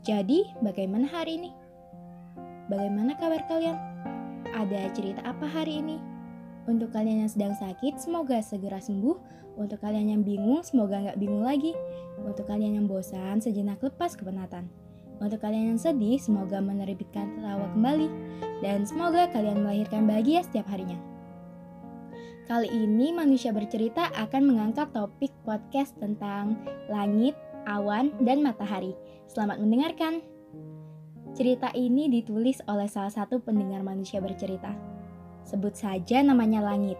Jadi, bagaimana hari ini? Bagaimana kabar kalian? Ada cerita apa hari ini? Untuk kalian yang sedang sakit, semoga segera sembuh. Untuk kalian yang bingung, semoga nggak bingung lagi. Untuk kalian yang bosan, sejenak lepas kepenatan. Untuk kalian yang sedih, semoga menerbitkan tertawa kembali. Dan semoga kalian melahirkan bahagia setiap harinya. Kali ini manusia bercerita akan mengangkat topik podcast tentang langit, awan, dan matahari. Selamat mendengarkan. Cerita ini ditulis oleh salah satu pendengar manusia bercerita. Sebut saja namanya Langit.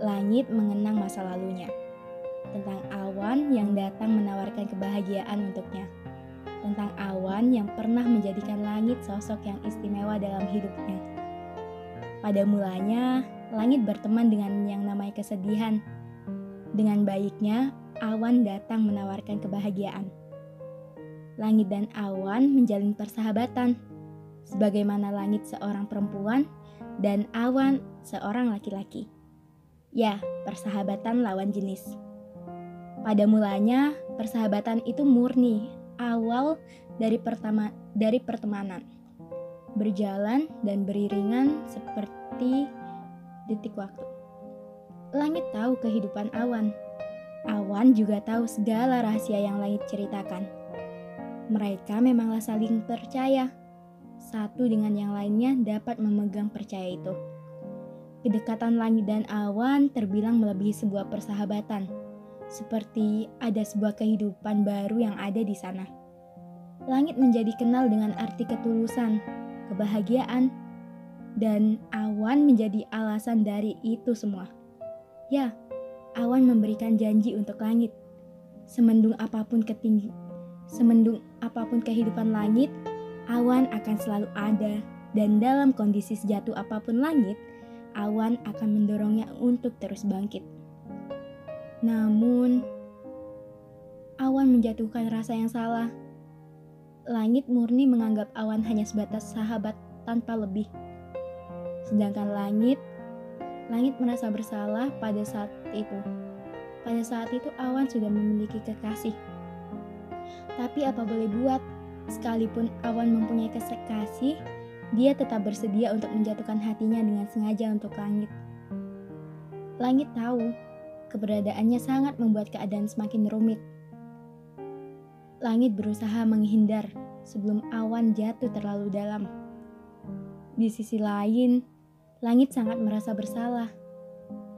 Langit mengenang masa lalunya. Tentang awan yang datang menawarkan kebahagiaan untuknya. Tentang awan yang pernah menjadikan langit sosok yang istimewa dalam hidupnya. Pada mulanya, langit berteman dengan yang namanya kesedihan. Dengan baiknya, awan datang menawarkan kebahagiaan. Langit dan awan menjalin persahabatan, sebagaimana langit seorang perempuan dan awan seorang laki-laki. Ya, persahabatan lawan jenis. Pada mulanya, persahabatan itu murni, awal dari pertama dari pertemanan. Berjalan dan beriringan seperti detik waktu. Langit tahu kehidupan awan. Awan juga tahu segala rahasia yang langit ceritakan. Mereka memanglah saling percaya. Satu dengan yang lainnya dapat memegang percaya itu. Kedekatan langit dan awan terbilang melebihi sebuah persahabatan. Seperti ada sebuah kehidupan baru yang ada di sana. Langit menjadi kenal dengan arti ketulusan, kebahagiaan, dan awan menjadi alasan dari itu semua. Ya, awan memberikan janji untuk langit. Semendung apa pun ketinggi, semendung apa pun kehidupan langit, awan akan selalu ada dan dalam kondisi sejatuh apa pun langit, awan akan mendorongnya untuk terus bangkit. Namun, awan menjatuhkan rasa yang salah. Langit murni menganggap awan hanya sebatas sahabat tanpa lebih. Sedangkan langit, langit merasa bersalah pada saat itu. Pada saat itu awan sudah memiliki kekasih. Tapi apa boleh buat, sekalipun awan mempunyai kekasih, dia tetap bersedia untuk menjatuhkan hatinya dengan sengaja untuk langit. Langit tahu, keberadaannya sangat membuat keadaan semakin rumit. Langit berusaha menghindar sebelum awan jatuh terlalu dalam. Di sisi lain, Langit sangat merasa bersalah.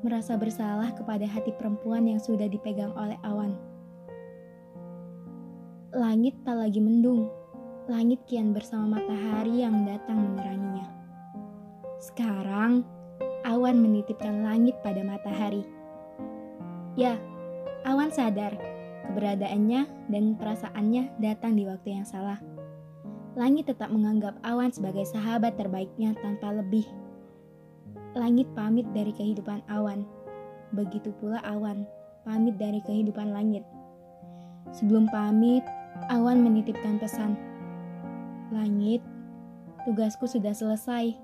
Merasa bersalah kepada hati perempuan yang sudah dipegang oleh awan. Langit tak lagi mendung. Langit kian bersama matahari yang datang meneranginya. Sekarang, awan menitipkan langit pada matahari. Ya, awan sadar keberadaannya dan perasaannya datang di waktu yang salah. Langit tetap menganggap awan sebagai sahabat terbaiknya tanpa lebih Langit pamit dari kehidupan awan, begitu pula awan pamit dari kehidupan langit. Sebelum pamit, awan menitipkan pesan. Langit, tugasku sudah selesai.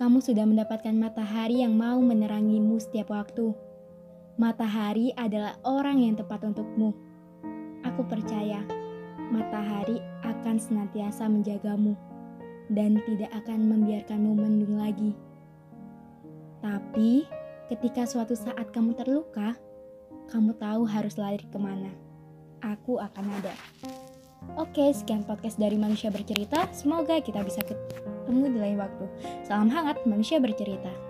Kamu sudah mendapatkan matahari yang mau menerangimu setiap waktu. Matahari adalah orang yang tepat untukmu. Aku percaya matahari akan senantiasa menjagamu dan tidak akan membiarkanmu mendung lagi. Tapi, ketika suatu saat kamu terluka, kamu tahu harus lari ke mana. Aku akan ada. Oke, sekian podcast dari Manusia Bercerita. Semoga kita bisa ketemu di lain waktu. Salam hangat, Manusia Bercerita.